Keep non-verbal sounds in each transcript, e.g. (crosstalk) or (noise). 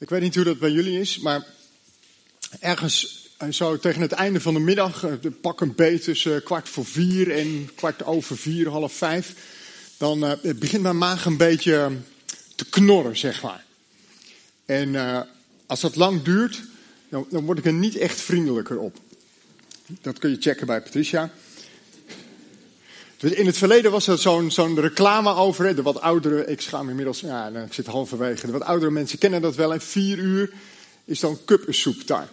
Ik weet niet hoe dat bij jullie is, maar ergens eh, zo tegen het einde van de middag, eh, pak een beet tussen kwart voor vier en kwart over vier, half vijf, dan uh, begint mijn maag een beetje te knorren, zeg maar. En als dat lang duurt, dan, dan word ik er niet echt vriendelijker op. Dat kun je checken bij Patricia. Dus in het verleden was er zo'n zo'n reclame over. De wat oudere, ik schaam inmiddels, ja, ik zit halverwege. De wat oudere mensen kennen dat wel. En vier uur is dan kuppensoeptime.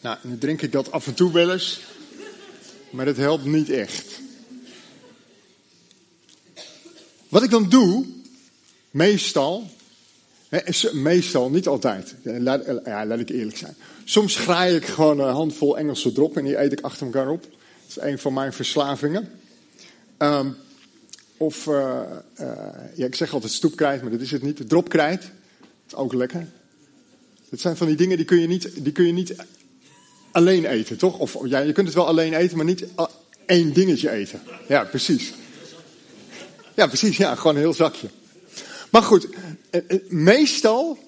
Nou, nu drink ik dat af en toe wel eens. Maar dat helpt niet echt. Wat ik dan doe, meestal, meestal, niet altijd. Laat, ja, laat ik eerlijk zijn. Soms graai ik gewoon een handvol Engelse drop en die eet ik achter elkaar op. Dat is een van mijn verslavingen. Um, of, uh, uh, ja, ik zeg altijd stoepkrijt, maar dat is het niet. Dropkrijt, dat is ook lekker. Dat zijn van die dingen die kun je niet, die kun je niet alleen eten, toch? Of ja, je kunt het wel alleen eten, maar niet één dingetje eten. Ja, precies. Ja, precies, ja, gewoon een heel zakje. Maar goed, eh, meestal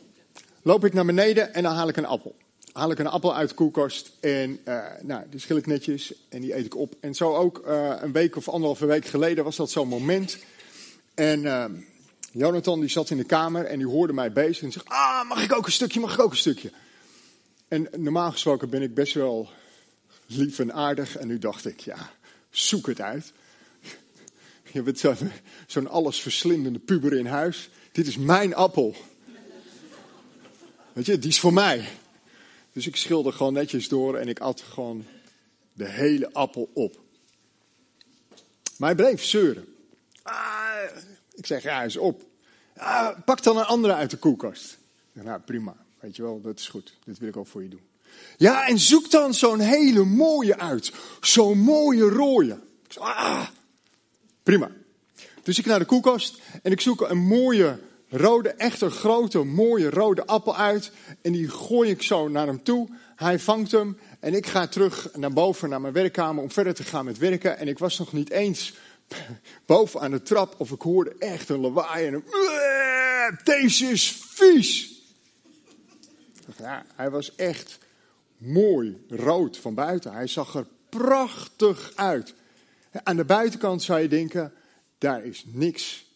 loop ik naar beneden en dan haal ik een appel haal ik een appel uit de koelkast en uh, nou, die schil ik netjes en die eet ik op. En zo ook uh, een week of anderhalve week geleden was dat zo'n moment. En uh, Jonathan die zat in de kamer en die hoorde mij bezig en zegt, ah, mag ik ook een stukje, mag ik ook een stukje? En normaal gesproken ben ik best wel lief en aardig en nu dacht ik, ja, zoek het uit. Je bent zo'n zo allesverslindende puber in huis. Dit is mijn appel. Weet je, die is voor mij. Dus ik schilder gewoon netjes door en ik at gewoon de hele appel op. Maar hij bleef zeuren. Ah, ik zeg, ja, is op. Ah, pak dan een andere uit de koelkast. nou, prima. Weet je wel, dat is goed. Dit wil ik ook voor je doen. Ja, en zoek dan zo'n hele mooie uit. Zo'n mooie rode. Ik zeg, ah, prima. Dus ik naar de koelkast en ik zoek een mooie rode, echt een grote, mooie rode appel uit. En die gooi ik zo naar hem toe. Hij vangt hem en ik ga terug naar boven naar mijn werkkamer om verder te gaan met werken. En ik was nog niet eens (laughs) boven aan de trap of ik hoorde echt een lawaai en. Deze is vies! Ja, hij was echt mooi rood van buiten. Hij zag er prachtig uit. Aan de buitenkant zou je denken, daar is niks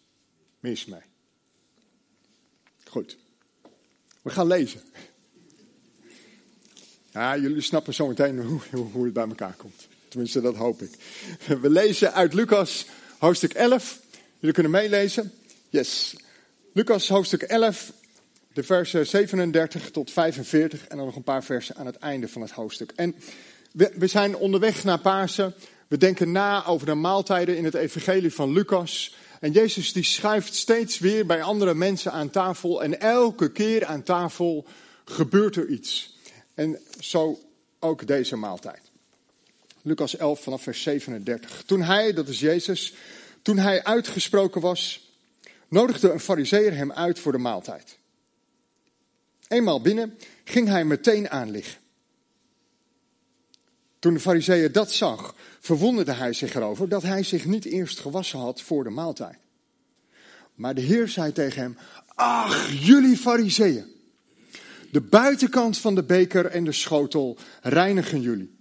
mis mee. Goed. We gaan lezen. Jullie snappen zo meteen hoe, hoe het bij elkaar komt. Tenminste, dat hoop ik. We lezen uit Lucas hoofdstuk 11. Jullie kunnen meelezen. Yes. Lucas hoofdstuk 11, de versen 37 tot 45 en dan nog een paar versen aan het einde van het hoofdstuk. En we, we zijn onderweg naar Pasen. We denken na over de maaltijden in het evangelie van Lucas. En Jezus die schuift steeds weer bij andere mensen aan tafel. En elke keer aan tafel gebeurt er iets. En zo ook deze maaltijd. Lucas 11 vanaf vers 37. Toen hij, dat is Jezus, toen hij uitgesproken was, nodigde een fariseer hem uit voor de maaltijd. Eenmaal binnen ging hij meteen aanliggen. Toen de fariseeër dat zag, verwonderde hij zich erover dat hij zich niet eerst gewassen had voor de maaltijd. Maar de Heer zei tegen hem, ach, jullie fariseeën, de buitenkant van de beker en de schotel reinigen jullie.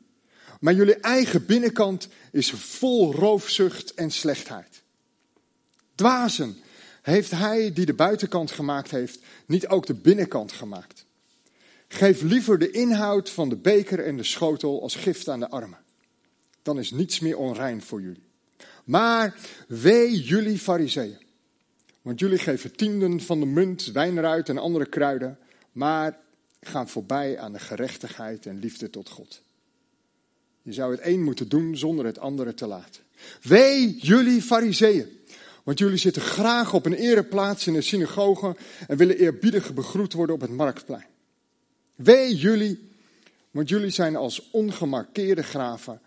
Maar jullie eigen binnenkant is vol roofzucht en slechtheid. Dwazen, heeft hij die de buitenkant gemaakt heeft, niet ook de binnenkant gemaakt? Geef liever de inhoud van de beker en de schotel als gift aan de armen dan is niets meer onrein voor jullie. Maar wee jullie fariseeën, want jullie geven tienden van de munt, wijnruit en andere kruiden, maar gaan voorbij aan de gerechtigheid en liefde tot God. Je zou het een moeten doen zonder het andere te laten. Wee jullie fariseeën, want jullie zitten graag op een ereplaats in de synagoge en willen eerbiedig begroet worden op het marktplein. Wee jullie, want jullie zijn als ongemarkeerde graven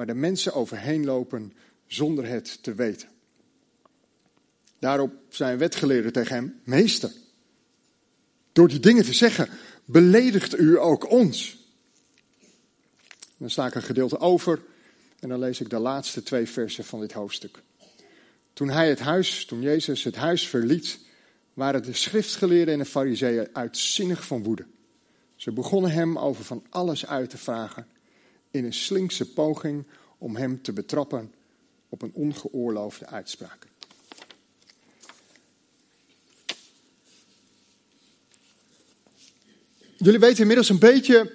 waar de mensen overheen lopen zonder het te weten. Daarop zijn wetgeleerden tegen hem, meester, door die dingen te zeggen, beledigt u ook ons. Dan sla ik een gedeelte over en dan lees ik de laatste twee versen van dit hoofdstuk. Toen hij het huis, toen Jezus het huis verliet, waren de schriftgeleerden en de fariseeën uitzinnig van woede. Ze begonnen hem over van alles uit te vragen in een slinkse poging om hem te betrappen op een ongeoorloofde uitspraak. Jullie weten inmiddels een beetje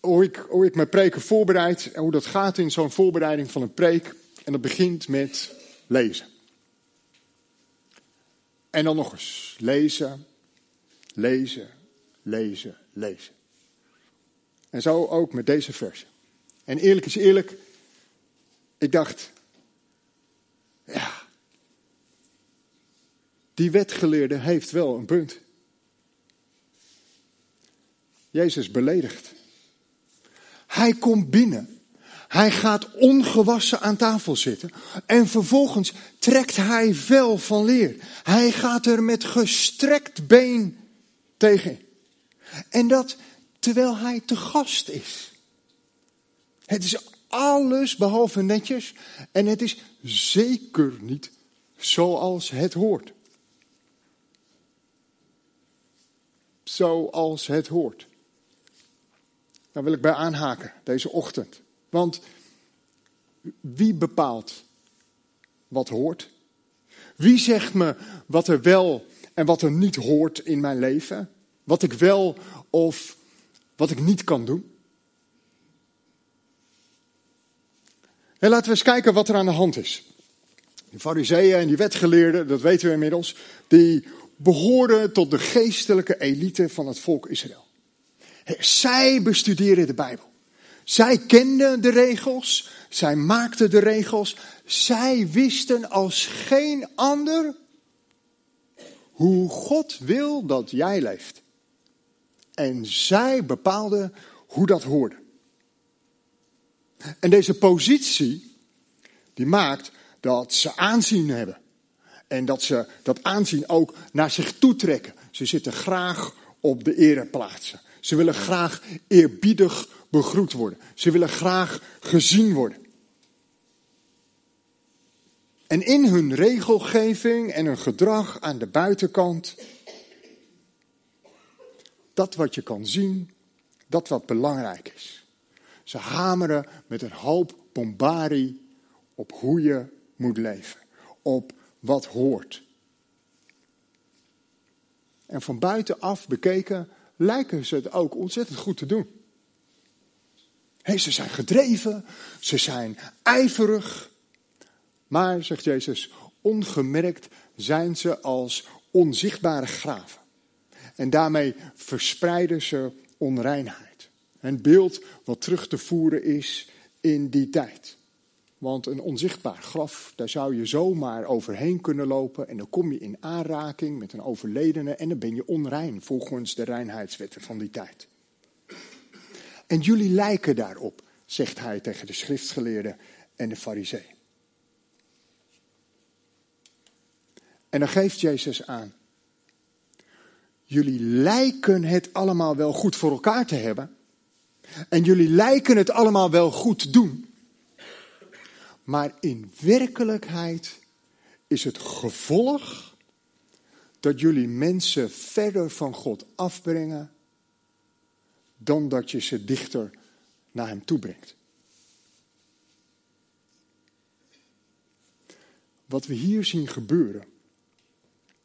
hoe ik, hoe ik mijn preken voorbereid en hoe dat gaat in zo'n voorbereiding van een preek. En dat begint met lezen. En dan nog eens lezen, lezen, lezen, lezen. En zo ook met deze versen. En eerlijk is eerlijk, ik dacht, ja, die wetgeleerde heeft wel een punt. Jezus beledigt. Hij komt binnen. Hij gaat ongewassen aan tafel zitten. En vervolgens trekt hij vel van leer. Hij gaat er met gestrekt been tegen. En dat terwijl hij te gast is. Het is alles behalve netjes. En het is zeker niet zoals het hoort. Zoals het hoort. Daar wil ik bij aanhaken deze ochtend. Want wie bepaalt wat hoort? Wie zegt me wat er wel en wat er niet hoort in mijn leven? Wat ik wel of wat ik niet kan doen? En laten we eens kijken wat er aan de hand is. Die fariseeën en die wetgeleerden, dat weten we inmiddels, die behoorden tot de geestelijke elite van het volk Israël. Zij bestuderen de Bijbel. Zij kenden de regels, zij maakten de regels, zij wisten als geen ander hoe God wil dat jij leeft. En zij bepaalden hoe dat hoorde. En deze positie, die maakt dat ze aanzien hebben. En dat ze dat aanzien ook naar zich toe trekken. Ze zitten graag op de ereplaatsen. Ze willen graag eerbiedig begroet worden. Ze willen graag gezien worden. En in hun regelgeving en hun gedrag aan de buitenkant, dat wat je kan zien, dat wat belangrijk is. Ze hameren met een hoop bombari op hoe je moet leven, op wat hoort. En van buitenaf bekeken lijken ze het ook ontzettend goed te doen. ze zijn gedreven, ze zijn ijverig. Maar, zegt Jezus, ongemerkt zijn ze als onzichtbare graven. En daarmee verspreiden ze onreinheid. Een beeld wat terug te voeren is in die tijd. Want een onzichtbaar graf, daar zou je zomaar overheen kunnen lopen en dan kom je in aanraking met een overledene en dan ben je onrein volgens de reinheidswetten van die tijd. En jullie lijken daarop, zegt hij tegen de schriftgeleerden en de farisee. En dan geeft Jezus aan. Jullie lijken het allemaal wel goed voor elkaar te hebben. En jullie lijken het allemaal wel goed doen. Maar in werkelijkheid is het gevolg dat jullie mensen verder van God afbrengen dan dat je ze dichter naar Hem toe brengt. Wat we hier zien gebeuren,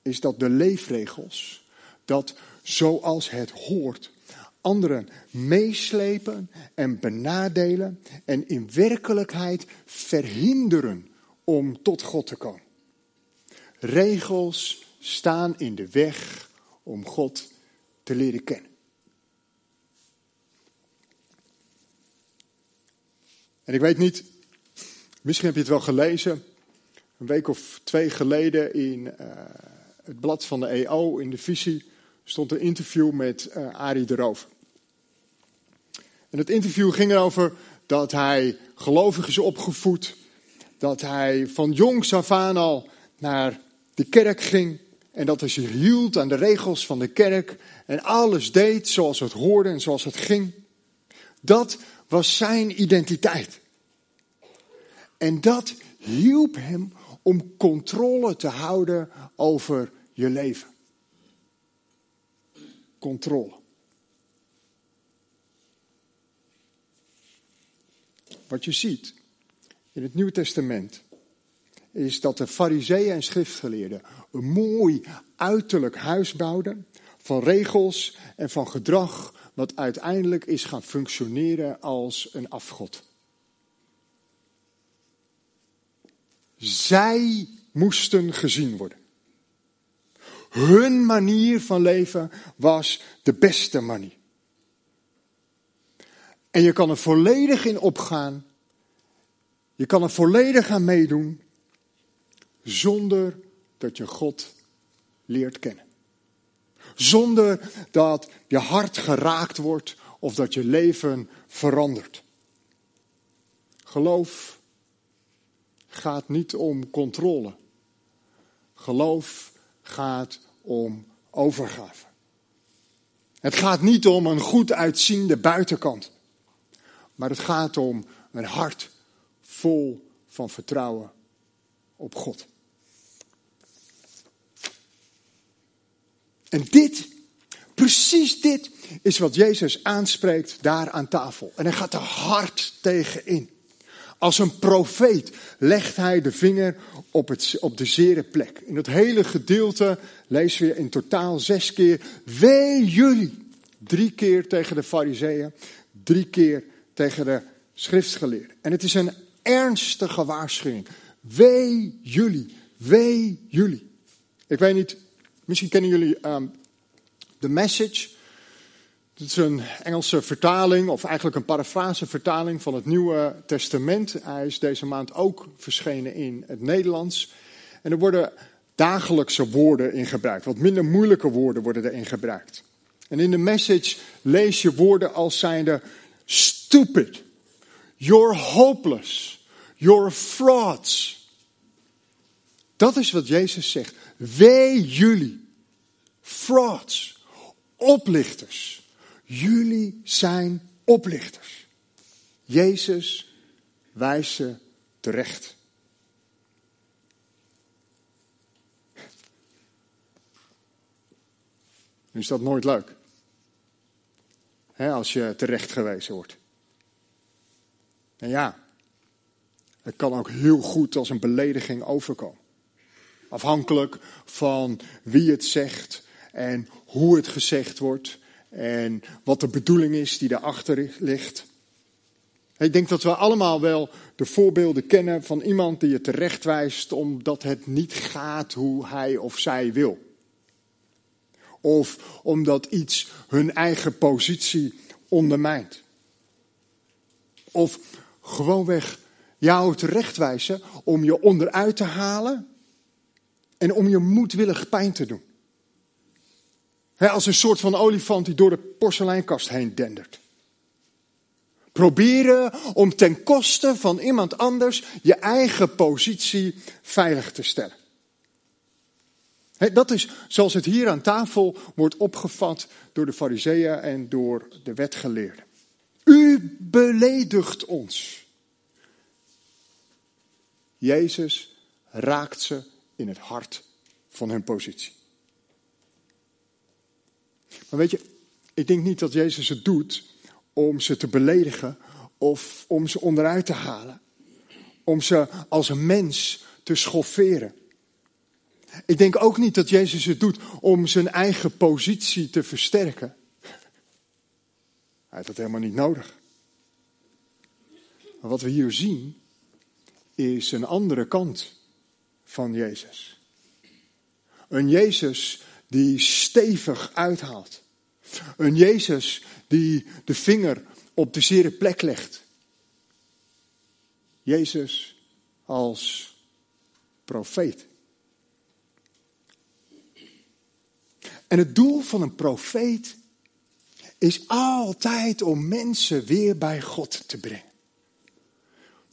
is dat de leefregels, dat zoals het hoort, anderen meeslepen en benadelen en in werkelijkheid verhinderen om tot God te komen. Regels staan in de weg om God te leren kennen. En ik weet niet, misschien heb je het wel gelezen, een week of twee geleden in uh, het blad van de EO, in de visie, stond een interview met uh, Arie de Roof. En het interview ging erover dat hij gelovig is opgevoed. Dat hij van jongs af aan al naar de kerk ging. En dat hij zich hield aan de regels van de kerk. En alles deed zoals het hoorde en zoals het ging. Dat was zijn identiteit. En dat hielp hem om controle te houden over je leven. Controle. Wat je ziet in het Nieuwe Testament is dat de fariseeën en schriftgeleerden een mooi uiterlijk huis bouwden van regels en van gedrag wat uiteindelijk is gaan functioneren als een afgod. Zij moesten gezien worden. Hun manier van leven was de beste manier. En je kan er volledig in opgaan. Je kan er volledig aan meedoen. Zonder dat je God leert kennen. Zonder dat je hart geraakt wordt of dat je leven verandert. Geloof gaat niet om controle. Geloof gaat om overgave. Het gaat niet om een goed uitziende buitenkant. Maar het gaat om een hart vol van vertrouwen op God. En dit, precies dit, is wat Jezus aanspreekt daar aan tafel. En hij gaat er hard tegen in. Als een profeet legt hij de vinger op, het, op de zere plek. In het hele gedeelte lezen we in totaal zes keer: Wee jullie! Drie keer tegen de Fariseeën, drie keer tegen de schriftgeleerden. En het is een ernstige waarschuwing. Wee jullie, wee jullie. Ik weet niet, misschien kennen jullie um, The Message. Het is een Engelse vertaling, of eigenlijk een parafrasevertaling van het Nieuwe Testament. Hij is deze maand ook verschenen in het Nederlands. En er worden dagelijkse woorden in gebruikt. Wat minder moeilijke woorden worden erin gebruikt. En in de message lees je woorden als zijnde stupid, you're hopeless, you're frauds. Dat is wat Jezus zegt. Wee jullie, frauds, oplichters. Jullie zijn oplichters. Jezus wijst ze terecht. Is dat nooit leuk. als je terecht gewezen wordt. En ja, het kan ook heel goed als een belediging overkomen. Afhankelijk van wie het zegt en hoe het gezegd wordt en wat de bedoeling is die daarachter ligt. Ik denk dat we allemaal wel de voorbeelden kennen van iemand die je terecht wijst omdat het niet gaat hoe hij of zij wil. Of omdat iets hun eigen positie ondermijnt. Of gewoonweg jou terechtwijzen om je onderuit te halen en om je moedwillig pijn te doen als een soort van olifant die door de porseleinkast heen dendert. Proberen om ten koste van iemand anders je eigen positie veilig te stellen. dat is zoals het hier aan tafel wordt opgevat door de fariseeën en door de wetgeleerden. U beledigt ons. Jezus raakt ze in het hart van hun positie. Weet je, ik denk niet dat Jezus het doet om ze te beledigen of om ze onderuit te halen. Om ze als een mens te schofferen. Ik denk ook niet dat Jezus het doet om zijn eigen positie te versterken. Hij heeft dat helemaal niet nodig. Maar wat we hier zien is een andere kant van Jezus. Een Jezus die stevig uithaalt. Een Jezus die de vinger op de zere plek legt. Jezus als profeet. En het doel van een profeet is altijd om mensen weer bij God te brengen.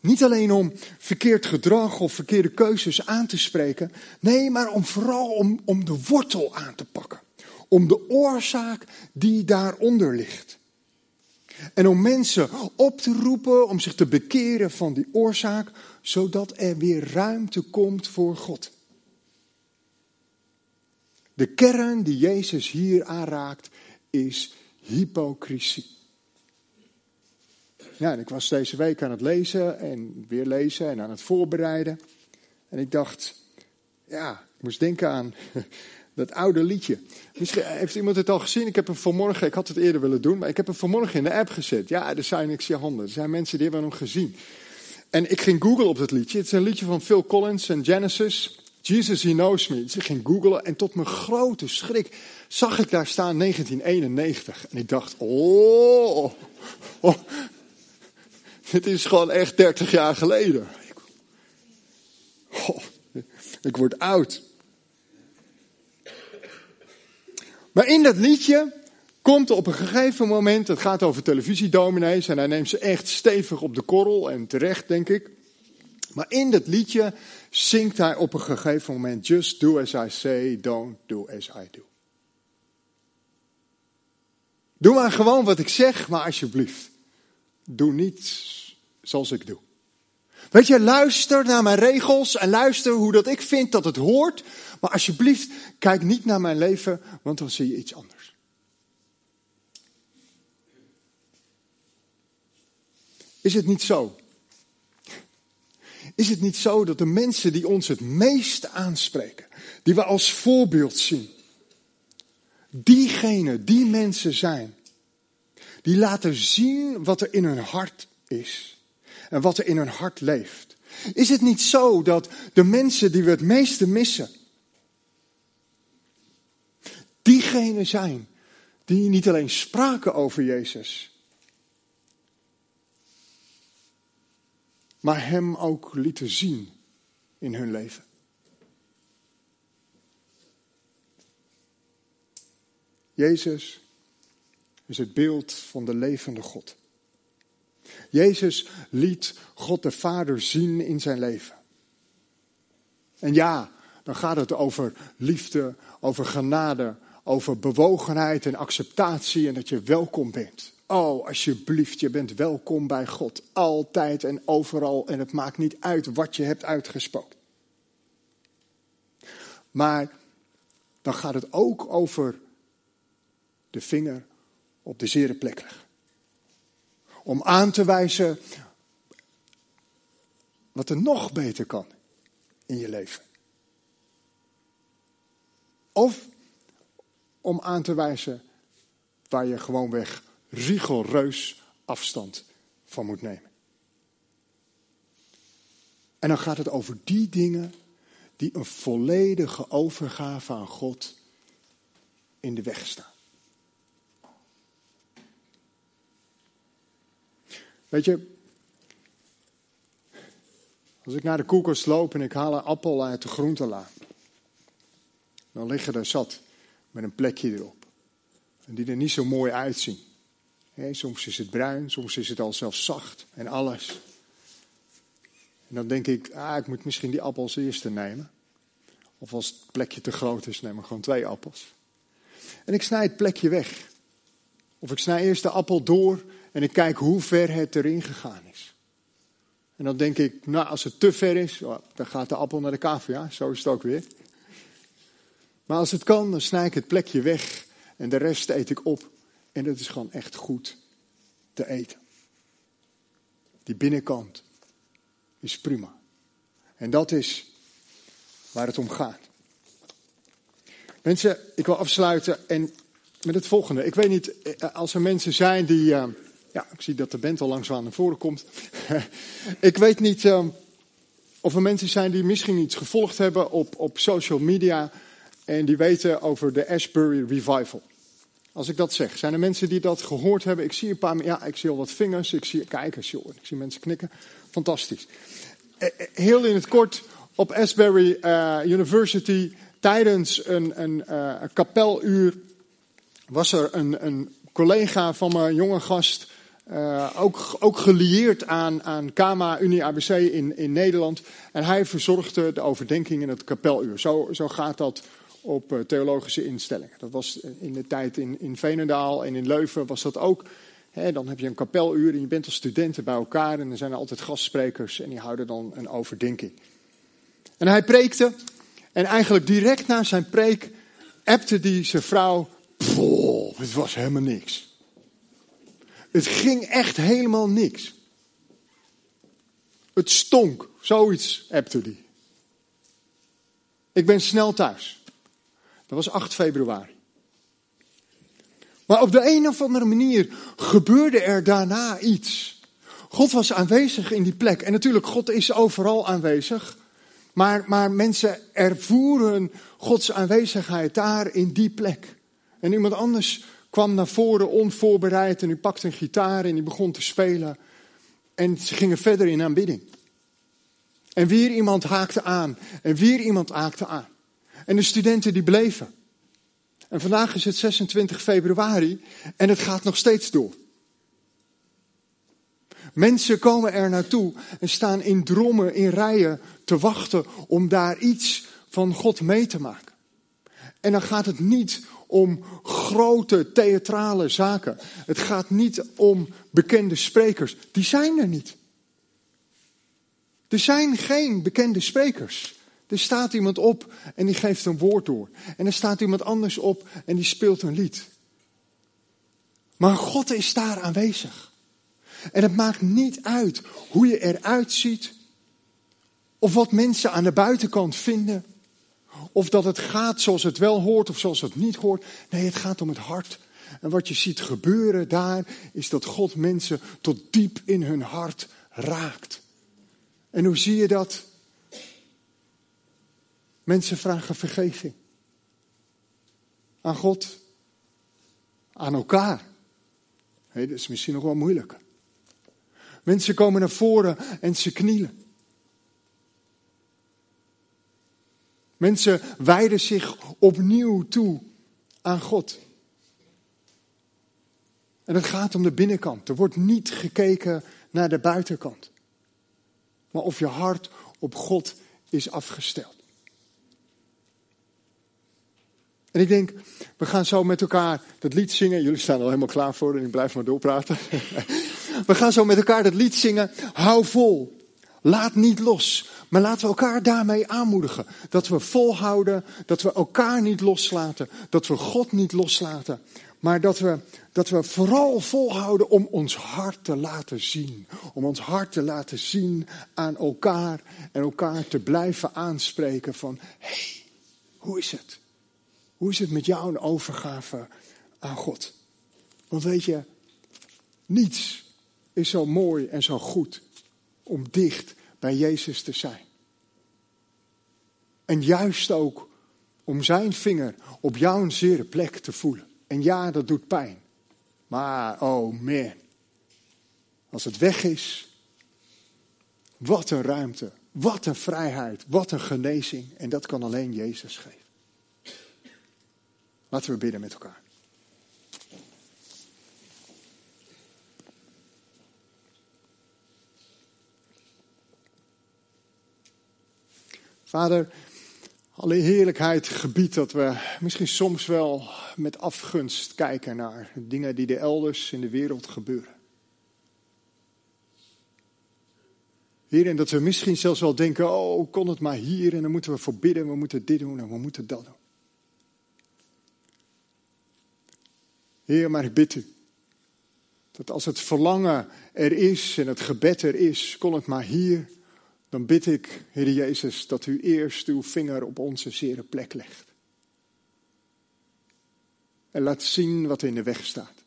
Niet alleen om verkeerd gedrag of verkeerde keuzes aan te spreken. Nee, maar om vooral om, om de wortel aan te pakken. Om de oorzaak die daaronder ligt. En om mensen op te roepen om zich te bekeren van die oorzaak, zodat er weer ruimte komt voor God. De kern die Jezus hier aanraakt is hypocrisie. Ja, en ik was deze week aan het lezen en weer lezen en aan het voorbereiden. En ik dacht, ja, ik moest denken aan dat oude liedje. Misschien heeft iemand het al gezien. Ik heb hem vanmorgen, ik had het eerder willen doen, maar ik heb hem vanmorgen in de app gezet. Ja, er zijn, ik zie handen, er zijn mensen die hebben hem gezien. En ik ging googlen op dat liedje. Het is een liedje van Phil Collins en Genesis. Jesus, He Knows Me. Dus ik ging googlen en tot mijn grote schrik zag ik daar staan 1991. En ik dacht, oh, oh dit is gewoon echt 30 jaar geleden. Oh, ik word oud. Maar in dat liedje komt op een gegeven moment, het gaat over televisiedominees en hij neemt ze echt stevig op de korrel en terecht denk ik. Maar in dat liedje zingt hij op een gegeven moment, just do as I say, don't do as I do. Doe maar gewoon wat ik zeg, maar alsjeblieft, doe niet zoals ik doe. Weet je, luister naar mijn regels en luister hoe dat ik vind dat het hoort. Maar alsjeblieft, kijk niet naar mijn leven, want dan zie je iets anders. Is het niet zo? Is het niet zo dat de mensen die ons het meest aanspreken, die we als voorbeeld zien, diegenen, die mensen zijn, die laten zien wat er in hun hart is en wat er in hun hart leeft. Is het niet zo dat de mensen die we het meeste missen, diegenen zijn die niet alleen spraken over Jezus, maar Hem ook lieten zien in hun leven? Jezus is het beeld van de levende God. Jezus liet God de Vader zien in zijn leven. En ja, dan gaat het over liefde, over genade, over bewogenheid en acceptatie en dat je welkom bent. Oh, alsjeblieft, je bent welkom bij God. Altijd en overal. En het maakt niet uit wat je hebt uitgesproken. Maar dan gaat het ook over de vinger op de zere plek leggen om aan te wijzen wat er nog beter kan in je leven. Of om aan te wijzen waar je gewoonweg rigoureus afstand van moet nemen. En dan gaat het over die dingen die een volledige overgave aan God in de weg staan. Weet je, als ik naar de koelkast loop en ik haal een appel uit de groentela, dan liggen er zat met een plekje erop. En die er niet zo mooi uitzien. soms is het bruin, soms is het al zelfs zacht en alles. En dan denk ik, ah, ik moet misschien die appel als eerste nemen. Of als het plekje te groot is, neem ik gewoon twee appels. En ik snij het plekje weg. Of ik snij eerst de appel door en ik kijk hoe ver het erin gegaan is. En dan denk ik, nou, als het te ver is, oh, dan gaat de appel naar de cavia. Zo is het ook weer. Maar als het kan, dan snij ik het plekje weg. En de rest eet ik op. En dat is gewoon echt goed te eten. Die binnenkant is prima. En dat is waar het om gaat. Mensen, ik wil afsluiten en met het volgende. Ik weet niet, eh, als er mensen zijn die. Eh, ja, ik zie dat de band al langzaam naar voren komt. (laughs) ik weet niet uh, of er mensen zijn die misschien iets gevolgd hebben op, op social media. En die weten over de Ashbury Revival. Als ik dat zeg, zijn er mensen die dat gehoord hebben? Ik zie een paar, ja, ik zie al wat vingers. Ik zie kijkers, joh, ik zie mensen knikken. Fantastisch. Heel in het kort, op Ashbury University, tijdens een, een kapeluur was er een, een collega van mijn jonge gast, uh, ook, ook gelieerd aan, aan KMA Unie ABC in, in Nederland. En hij verzorgde de overdenking in het kapeluur. Zo, zo gaat dat op uh, theologische instellingen. Dat was in de tijd in, in Veenendaal en in Leuven was dat ook. dan heb je een kapeluur en je bent als studenten bij elkaar. En er zijn altijd gastsprekers en die houden dan een overdenking. En hij preekte. En eigenlijk direct na zijn preek appte die zijn vrouw, het was helemaal niks. Het ging echt helemaal niks. Het stonk, zoiets appte die. Ik ben snel thuis. Dat was 8 februari. Maar op de een of andere manier gebeurde er daarna iets. God was aanwezig in die plek. En natuurlijk, God is overal aanwezig. Maar, maar mensen ervoeren Gods aanwezigheid daar in die plek. En iemand anders kwam naar voren onvoorbereid en die pakte een gitaar en die begon te spelen. En ze gingen verder in aanbidding. En weer iemand haakte aan. En weer iemand haakte aan. En de studenten die bleven. En vandaag is het 26 februari en het gaat nog steeds door. Mensen komen er naartoe en staan in drommen, in rijen te wachten om daar iets van God mee te maken. En dan gaat het niet om grote theatrale zaken. Het gaat niet om bekende sprekers. Die zijn er niet. Er zijn geen bekende sprekers. Er staat iemand op en die geeft een woord door. En er staat iemand anders op en die speelt een lied. Maar God is daar aanwezig. En het maakt niet uit hoe je eruit ziet. Of wat mensen aan de buitenkant vinden. Of dat het gaat zoals het wel hoort of zoals het niet hoort. Nee, het gaat om het hart. En wat je ziet gebeuren daar is dat God mensen tot diep in hun hart raakt. En hoe zie je dat? Mensen vragen vergeving. Aan God. Aan elkaar. Hey, dat is misschien nog wel moeilijker. Mensen komen naar voren en ze knielen. Mensen wijden zich opnieuw toe aan God. En het gaat om de binnenkant. Er wordt niet gekeken naar de buitenkant. Maar of je hart op God is afgesteld. En ik denk, we gaan zo met elkaar dat lied zingen. Jullie staan er al helemaal klaar voor en ik blijf maar doorpraten. (laughs) We gaan zo met elkaar dat lied zingen. Hou vol. Laat niet los. Maar laten we elkaar daarmee aanmoedigen. Dat we volhouden, dat we elkaar niet loslaten, dat we God niet loslaten. Maar dat we, dat we vooral volhouden om ons hart te laten zien. Om ons hart te laten zien aan elkaar en elkaar te blijven aanspreken van, hey, hoe is het? Hoe is het met jou een overgave aan God? Want weet je, niets is zo mooi en zo goed om dicht bij Jezus te zijn. En juist ook om zijn vinger op jouw zere plek te voelen. En ja, dat doet pijn. Maar, oh man, als het weg is, wat een ruimte, wat een vrijheid, wat een genezing. En dat kan alleen Jezus geven. Laten we bidden met elkaar. Vader, alle heerlijkheid gebied dat we misschien soms wel met afgunst kijken naar dingen die er elders in de wereld gebeuren. Heer, en dat we misschien zelfs wel denken, oh, kon het maar hier en dan moeten we voorbidden, we moeten dit doen en we moeten dat doen. Heer, maar ik bid u, dat als het verlangen er is en het gebed er is, kon het maar hier dan bid ik, Heer Jezus, dat u eerst uw vinger op onze zere plek legt. En laat zien wat in de weg staat.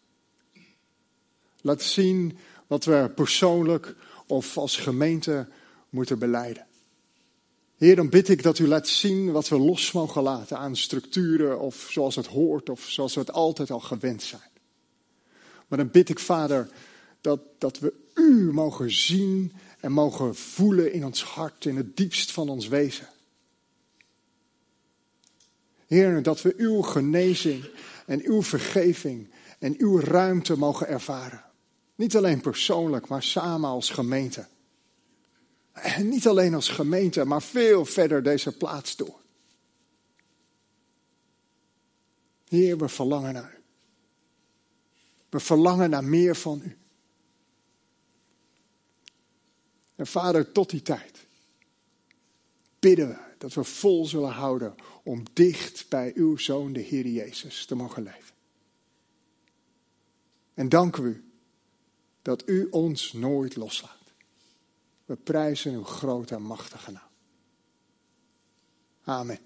Laat zien wat we persoonlijk of als gemeente moeten beleiden. Heer, dan bid ik dat u laat zien wat we los mogen laten aan structuren of zoals het hoort of zoals we het altijd al gewend zijn. Maar dan bid ik, Vader, dat, dat we u mogen zien en mogen voelen in ons hart, in het diepst van ons wezen. Heer, dat we uw genezing en uw vergeving en uw ruimte mogen ervaren. Niet alleen persoonlijk, maar samen als gemeente. En niet alleen als gemeente, maar veel verder deze plaats door. Heer, we verlangen naar u. We verlangen naar meer van u. En vader, tot die tijd bidden we Dat we vol zullen houden om dicht bij uw Zoon, de Heer Jezus, te mogen leven. En danken u dat u ons nooit loslaat. We prijzen uw grote en machtige naam. Amen.